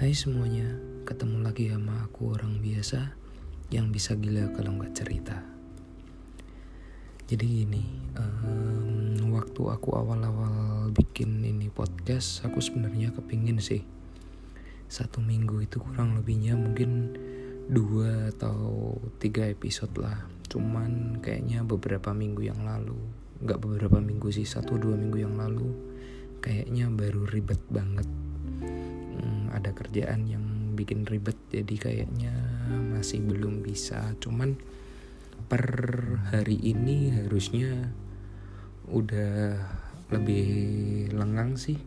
Hai semuanya, ketemu lagi sama aku orang biasa yang bisa gila kalau nggak cerita. Jadi gini, um, waktu aku awal-awal bikin ini podcast, aku sebenarnya kepingin sih satu minggu itu kurang lebihnya mungkin dua atau tiga episode lah. Cuman kayaknya beberapa minggu yang lalu, nggak beberapa minggu sih, satu dua minggu yang lalu, kayaknya baru ribet banget ada kerjaan yang bikin ribet jadi kayaknya masih belum bisa. Cuman per hari ini harusnya udah lebih lengang sih.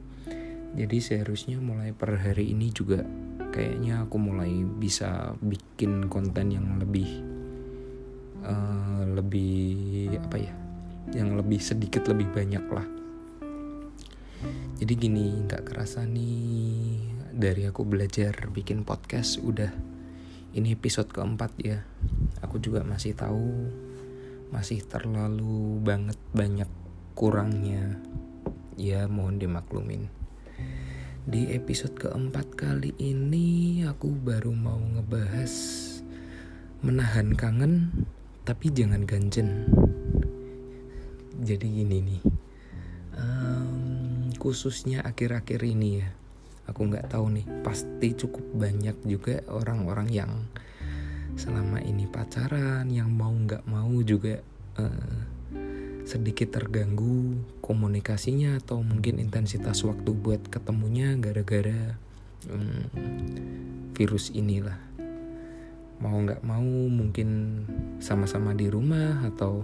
Jadi seharusnya mulai per hari ini juga kayaknya aku mulai bisa bikin konten yang lebih uh, lebih apa ya yang lebih sedikit lebih banyak lah. Jadi gini nggak kerasa nih dari aku belajar bikin podcast udah. Ini episode keempat ya. Aku juga masih tahu masih terlalu banget banyak kurangnya. Ya mohon dimaklumin. Di episode keempat kali ini aku baru mau ngebahas menahan kangen tapi jangan ganjen. Jadi gini nih um, khususnya akhir-akhir ini ya aku nggak tahu nih pasti cukup banyak juga orang-orang yang selama ini pacaran yang mau nggak mau juga uh, sedikit terganggu komunikasinya atau mungkin intensitas waktu buat ketemunya gara-gara um, virus inilah. Mau nggak mau mungkin sama-sama di rumah atau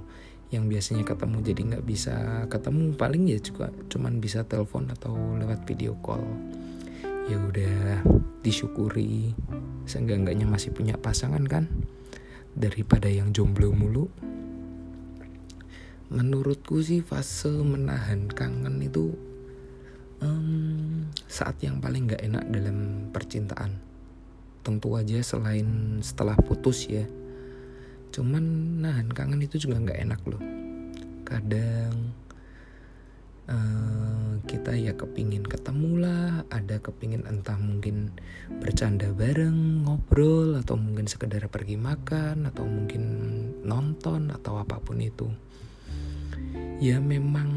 yang biasanya ketemu jadi nggak bisa ketemu. Paling ya juga cuman bisa telepon atau lewat video call ya udah disyukuri. Seenggak-enggaknya masih punya pasangan kan? Daripada yang jomblo mulu. Menurutku sih fase menahan kangen itu um, saat yang paling gak enak dalam percintaan. Tentu aja selain setelah putus ya. Cuman nahan kangen itu juga gak enak loh. Kadang uh, kita ya kepingin ketemu lah. Ada kepingin entah mungkin bercanda bareng ngobrol atau mungkin sekedar pergi makan atau mungkin nonton atau apa pun itu. Ya memang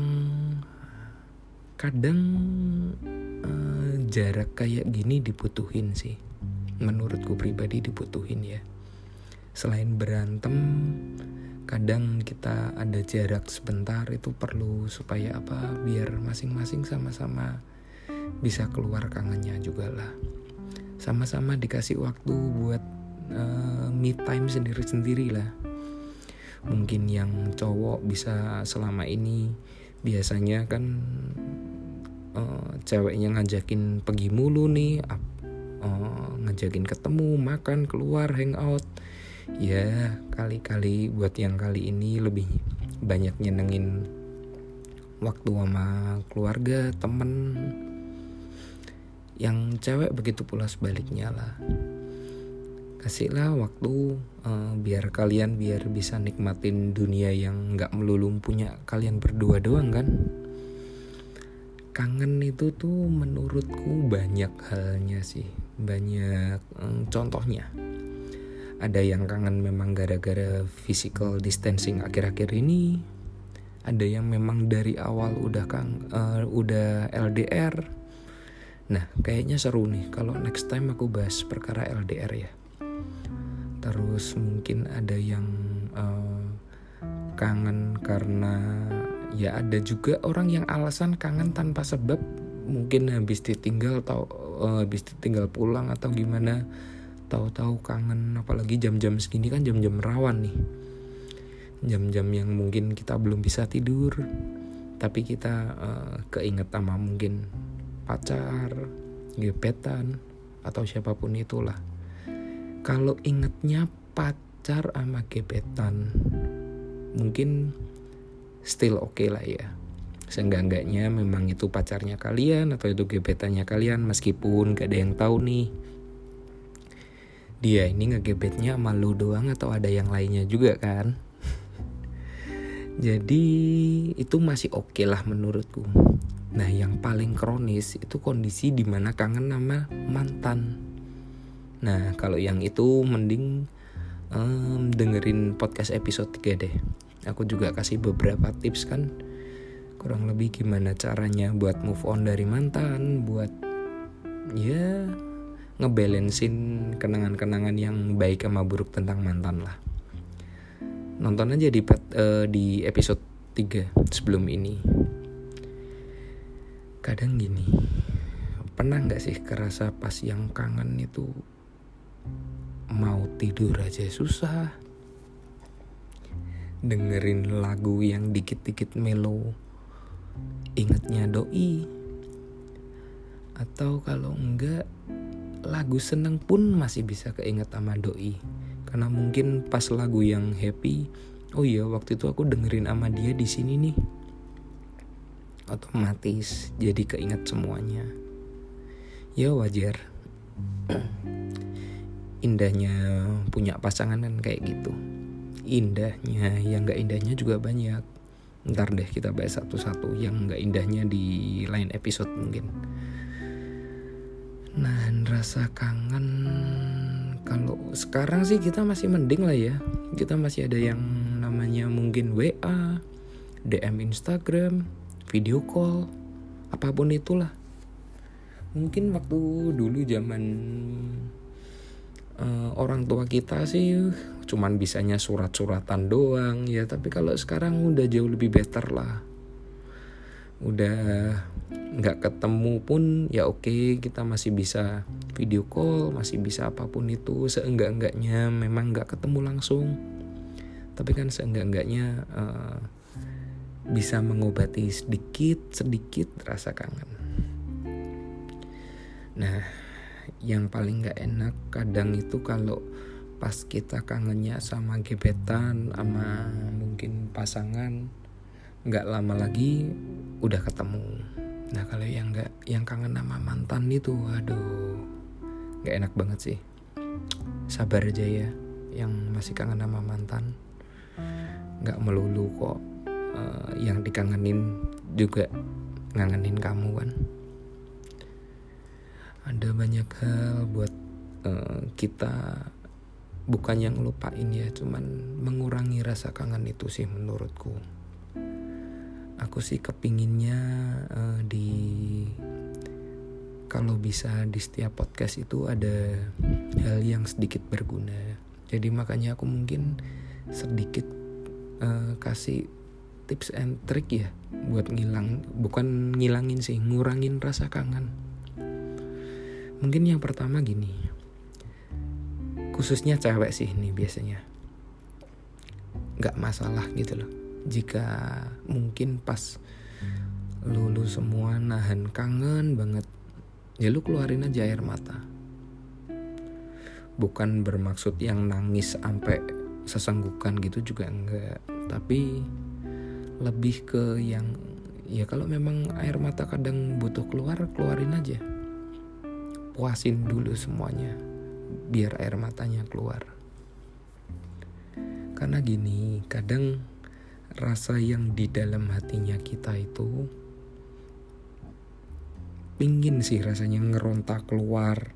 kadang uh, jarak kayak gini dibutuhin sih. Menurutku pribadi dibutuhin ya. Selain berantem kadang kita ada jarak sebentar itu perlu supaya apa biar masing-masing sama-sama bisa keluar kangennya juga lah. Sama-sama dikasih waktu buat uh, me time sendiri-sendiri lah. Mungkin yang cowok bisa selama ini biasanya kan uh, ceweknya ngajakin pergi mulu nih uh, ngajakin ketemu makan keluar hangout ya kali-kali buat yang kali ini lebih banyak nyenengin waktu sama keluarga temen. Yang cewek begitu pula sebaliknya lah. Kasihlah waktu uh, biar kalian biar bisa nikmatin dunia yang nggak melulu punya kalian berdua doang kan? Kangen itu tuh menurutku banyak halnya sih. Banyak um, contohnya ada yang kangen memang gara-gara physical distancing akhir-akhir ini. Ada yang memang dari awal udah kang uh, udah LDR nah kayaknya seru nih kalau next time aku bahas perkara LDR ya. Terus mungkin ada yang uh, kangen karena ya ada juga orang yang alasan kangen tanpa sebab. Mungkin habis ditinggal atau uh, habis ditinggal pulang atau gimana tahu-tahu kangen apalagi jam-jam segini kan jam-jam rawan nih. Jam-jam yang mungkin kita belum bisa tidur tapi kita uh, keinget sama mungkin pacar gebetan atau siapa pun itulah. Kalau ingetnya pacar sama gebetan mungkin still oke okay lah ya. Seenggak-enggaknya memang itu pacarnya kalian atau itu gebetannya kalian meskipun gak ada yang tahu nih dia ini ngegebetnya sama lu doang atau ada yang lainnya juga kan jadi itu masih oke okay lah menurutku Nah yang paling kronis itu kondisi di mana kangen sama mantan. Nah kalau yang itu mending um, dengerin podcast episode 3 deh. Aku juga kasih beberapa tips kan kurang lebih gimana caranya buat move on dari mantan, buat ya ngebalancein kenangan-kenangan yang baik sama buruk tentang mantan lah. Nonton aja di uh, di episode 3 sebelum ini. Kadang gini, pernah nggak sih kerasa pas yang kangen itu mau tidur aja susah dengerin lagu yang dikit-dikit melo ingetnya doi atau kalau enggak lagu seneng pun masih bisa keinget sama doi. Karena mungkin pas lagu yang happy oh iya waktu itu aku dengerin sama dia di sini nih. Otomatis jadi keinget semuanya. Ya wajar. Indahnya punya pasangan kan kayak gitu. Indahnya yang gak indahnya juga banyak. Ntar deh kita bahas satu-satu yang gak indahnya di lain episode mungkin nah rasa kangen. Kalau sekarang sih kita masih mending lah ya. Kita masih ada yang namanya mungkin WA DM Instagram video call apa pun itulah. Mungkin waktu dulu zaman uh, orang tua kita sih cuman bisanya surat-suratan doang ya. Tapi kalau sekarang udah jauh lebih better lah. Udah nggak ketemu pun ya oke kita masih bisa video call masih bisa apa pun itu. Seenggak-enggaknya memang nggak ketemu langsung. Tapi kan seenggak-enggaknya uh, bisa mengobati sedikit sedikit rasa kangen. Nah yang paling nggak enak kadang itu kalau pas kita kangennya sama gebetan sama mungkin pasangan nggak lama lagi udah ketemu nah kalau yang nggak yang kangen sama mantan itu aduh nggak enak banget sih. Sabar aja ya yang masih kangen sama mantan nggak melulu kok uh, yang dikangenin juga ngangenin kamu kan. Ada banyak hal buat uh, kita bukan yang lupain ya cuman mengurangi rasa kangen itu sih menurutku aku sih kepinginnya uh, di kalau bisa di setiap podcast itu ada hal yang sedikit berguna jadi makanya aku mungkin sedikit uh, kasih tips and trick ya buat ngilang bukan ngilangin sih ngurangin rasa kangen Mungkin yang pertama gini. Khususnya cewek sih ini biasanya. Gak masalah gitu loh. Jika mungkin pas lulu semua nahan kangen banget. Ya lu keluarin aja air mata. Bukan bermaksud yang nangis sampai sesenggukan gitu juga enggak. Tapi lebih ke yang ya kalau memang air mata kadang butuh keluar keluarin aja puasin dulu semuanya biar air matanya keluar karena gini kadang rasa yang di dalam hatinya kita itu pingin sih rasanya ngeronta keluar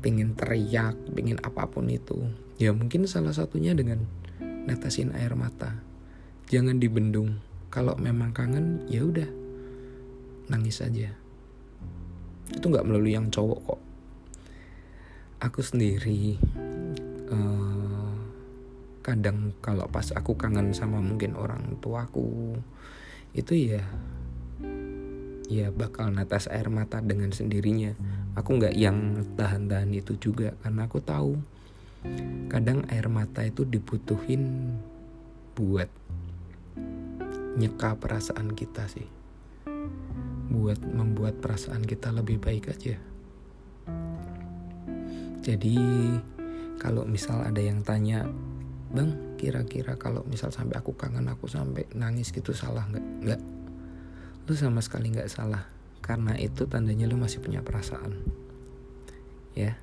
pengen teriak pengen apa pun itu. Ya mungkin salah satunya dengan netesin air mata. Jangan dibendung. Kalau memang kangen ya udah nangis aja. Itu nggak melalui yang cowok kok. Aku sendiri uh, kadang kalau pas aku kangen sama mungkin orang tuaku itu ya ya bakal netes air mata dengan sendirinya aku nggak yang tahan-tahan itu juga karena aku tahu kadang air mata itu dibutuhin buat nyeka perasaan kita sih buat membuat perasaan kita lebih baik aja. Jadi kalau misal ada yang tanya, bang kira-kira kalau misal sampai aku kangen aku sampai nangis gitu salah nggak? Nggak. Lu sama sekali nggak salah karena itu tandanya lu masih punya perasaan. Ya.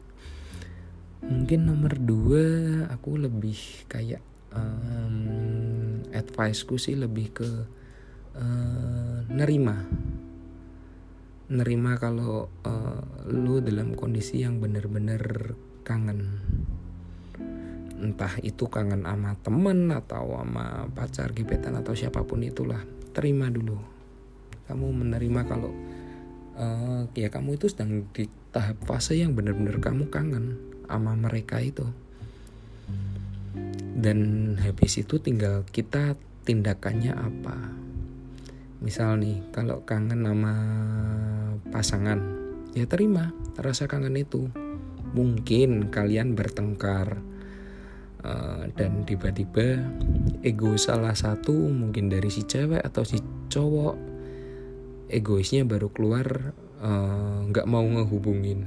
Mungkin nomor dua aku lebih kayak um, adviceku sih lebih ke uh, nerima nerima kalau uh, lu dalam kondisi yang bener-bener kangen entah itu kangen sama temen atau sama pacar gebetan atau siapa pun itulah terima dulu. Kamu menerima kalau uh, ya kamu itu sedang di tahap fase yang benar-benar kamu kangen sama mereka itu. Dan habis itu tinggal kita tindakannya apa. Misal nih kalau kangen sama pasangan ya terima rasa kangen itu. Mungkin kalian bertengkar uh, dan tiba-tiba ego salah satu mungkin dari si cewek atau si cowok egoisnya baru keluar eh, nggak uh, mau ngehubungin.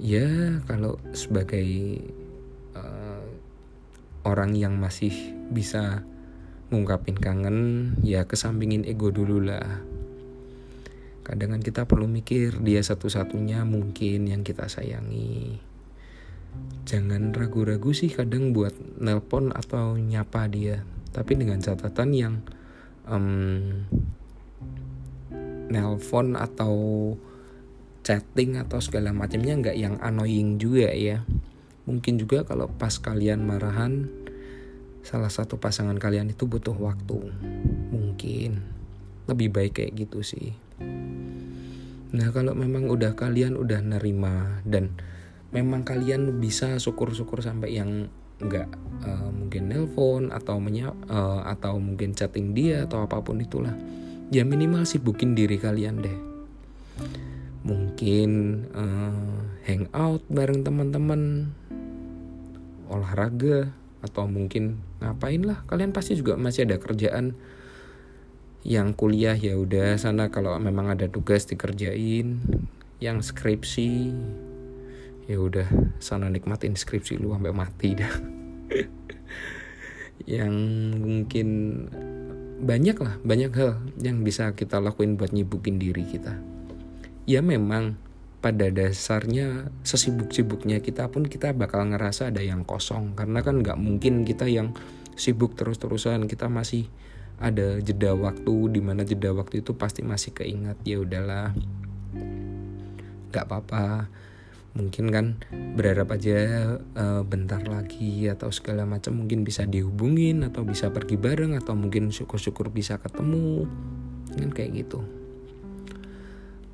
Ya kalau sebagai uh, orang yang masih bisa ngungkapin kangen ya kesampingin ego dulu lah. Kadang kan kita perlu mikir dia satu-satunya mungkin yang kita sayangi jangan ragu-ragu sih kadang buat nelpon atau nyapa dia. Tapi dengan catatan yang um, nelpon atau chatting atau segala macamnya nggak yang annoying juga ya. Mungkin juga kalau pas kalian marahan salah satu pasangan kalian itu butuh waktu. Mungkin. Lebih baik kayak gitu sih. Nah kalau memang udah kalian udah nerima dan memang kalian bisa syukur-syukur sampai yang nggak uh, mungkin nelpon atau menya uh, atau mungkin chatting dia atau apa pun itulah. Ya minimal sibukin diri kalian deh. Mungkin uh, hangout bareng teman-teman olahraga atau mungkin ngapain lah. Kalian pasti juga masih ada kerjaan yang kuliah ya udah sana kalau memang ada tugas dikerjain yang skripsi ya udah sana nikmatin skripsi lu sampai mati dah. Yang mungkin banyak lah banyak hal yang bisa kita lakuin buat nyibukin diri kita. Ya memang pada dasarnya sesibuk-sibuknya kita pun kita bakal ngerasa ada yang kosong. Karena kan nggak mungkin kita yang sibuk terus-terusan kita masih ada jeda waktu di mana jeda waktu itu pasti masih keingat ya udahlah nggak apa-apa mungkin kan berharap aja uh, bentar lagi atau segala macam mungkin bisa dihubungin atau bisa pergi bareng atau mungkin syukur-syukur bisa ketemu kan kayak gitu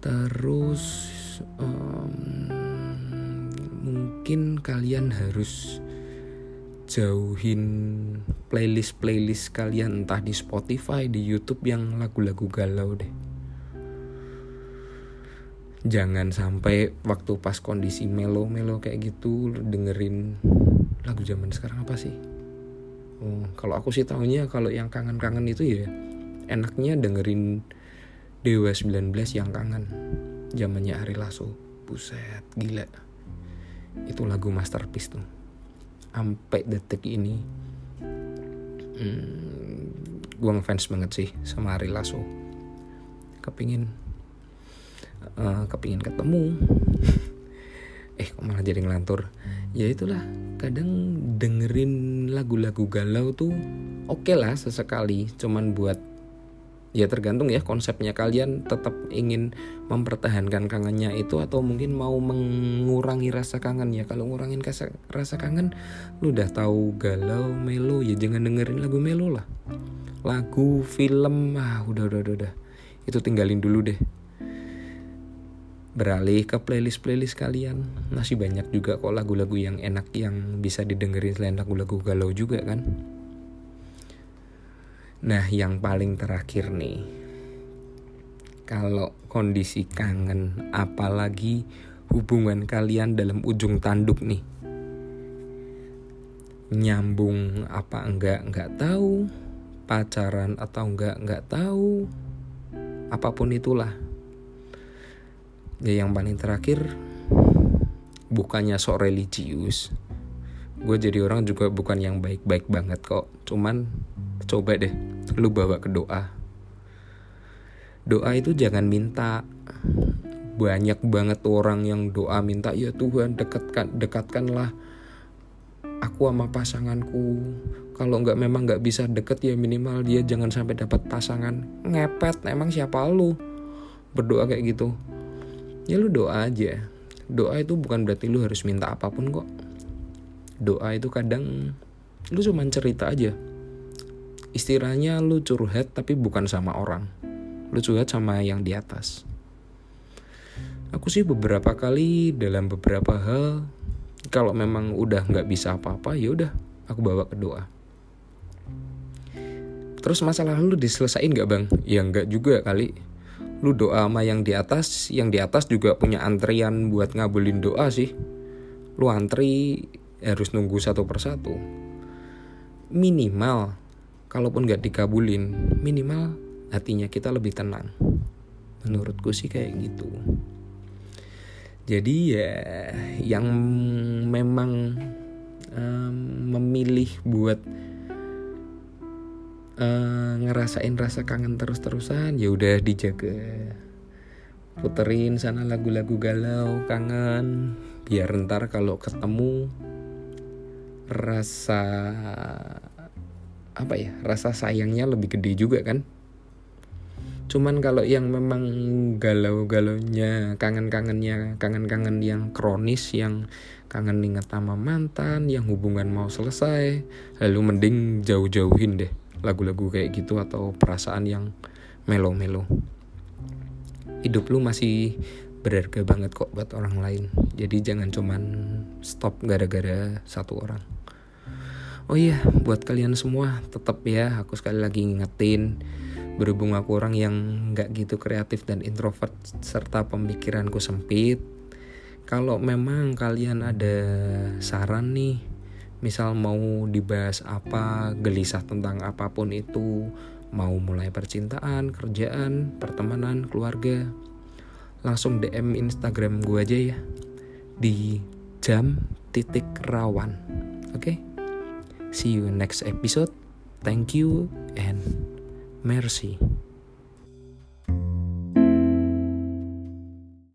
terus um, mungkin kalian harus jauhin playlist-playlist kalian entah di Spotify, di YouTube yang lagu-lagu galau deh. Jangan sampai waktu pas kondisi melo-melo kayak gitu dengerin lagu zaman sekarang apa sih? Oh, kalau aku sih tahunya kalau yang kangen-kangen itu ya enaknya dengerin Dewa 19 yang kangen. Zamannya Ari Lasso. Buset gila. Itu lagu masterpiece tuh. Sampai detik ini hmm, gue ngefans banget sih sama Ari Lasso. Kepingin uh, kepingin ketemu. Eh kok malah jadi ngelantur? Ya itulah kadang dengerin lagu-lagu galau tuh oke okay lah sesekali. Cuman buat ya tergantung ya konsepnya. Kalian tetap ingin mempertahankan kangennya itu atau mungkin mau mengurangi rasa kangen ya. Kalau ngurangin rasa, rasa kangen lu udah tahu galau melo ya jangan dengerin lagu melo lah. Lagu film ah udah udah udah, udah. itu tinggalin dulu deh beralih ke playlist playlist kalian masih banyak juga kok lagu-lagu yang enak yang bisa didengerin selain lagu-lagu galau juga kan Nah, yang paling terakhir nih. Kalau kondisi kangen apalagi hubungan kalian dalam ujung tanduk nih. Nyambung apa enggak enggak tahu, pacaran atau enggak enggak tahu. Apa pun itulah. Ya yang paling terakhir bukannya sok religius. Gue jadi orang juga bukan yang baik-baik banget kok. Cuman coba deh lu bawa ke doa. Doa itu jangan minta. Banyak banget orang yang doa minta ya Tuhan dekatkan dekatkanlah aku sama pasanganku. Kalau nggak memang nggak bisa deket ya minimal dia jangan sampai dapat pasangan. Ngepet emang siapa lu? Berdoa kayak gitu ya lu doa aja. Doa itu bukan berarti lu harus minta apa pun kok. Doa itu kadang lu cuma cerita aja. Istilahnya lu curhat tapi bukan sama orang. Lu curhat sama yang di atas. Aku sih beberapa kali dalam beberapa hal kalau memang udah nggak bisa apa-apa ya udah aku bawa ke doa. Terus masalah lu diselesain gak bang? Ya nggak juga kali. Lu doa sama yang di atas, yang di atas juga punya antrian buat ngabulin doa sih. Lu antri harus nunggu satu persatu. Minimal, kalaupun nggak dikabulin, minimal hatinya kita lebih tenang. Menurutku sih kayak gitu. Jadi ya yang memang um, memilih buat uh, ngerasain rasa kangen terus-terusan ya udah dijaga. Puterin sana lagu-lagu galau kangen. Biar ntar kalau ketemu rasa apa ya rasa sayangnya lebih gede juga kan? Cuman kalau yang memang galau-galaunya kangen-kangennya kangen-kangen yang kronis yang kangen inget sama mantan yang hubungan mau selesai lalu mending jauh-jauhin deh lagu-lagu kayak gitu atau perasaan yang melo-melo. Hidup lu masih berharga banget kok buat orang lain. Jadi jangan cuman stop gara-gara satu orang. Oh iya buat kalian semua tetap ya aku sekali lagi ngingetin berhubung aku orang yang nggak gitu kreatif dan introvert serta pemikiranku sempit kalau memang kalian ada saran nih misal mau dibahas apa, gelisah tentang apa pun itu, mau mulai percintaan, kerjaan, pertemanan, keluarga, langsung DM Instagram gue aja ya di jam titik rawan. Oke, okay? see you next episode. Thank you and mercy.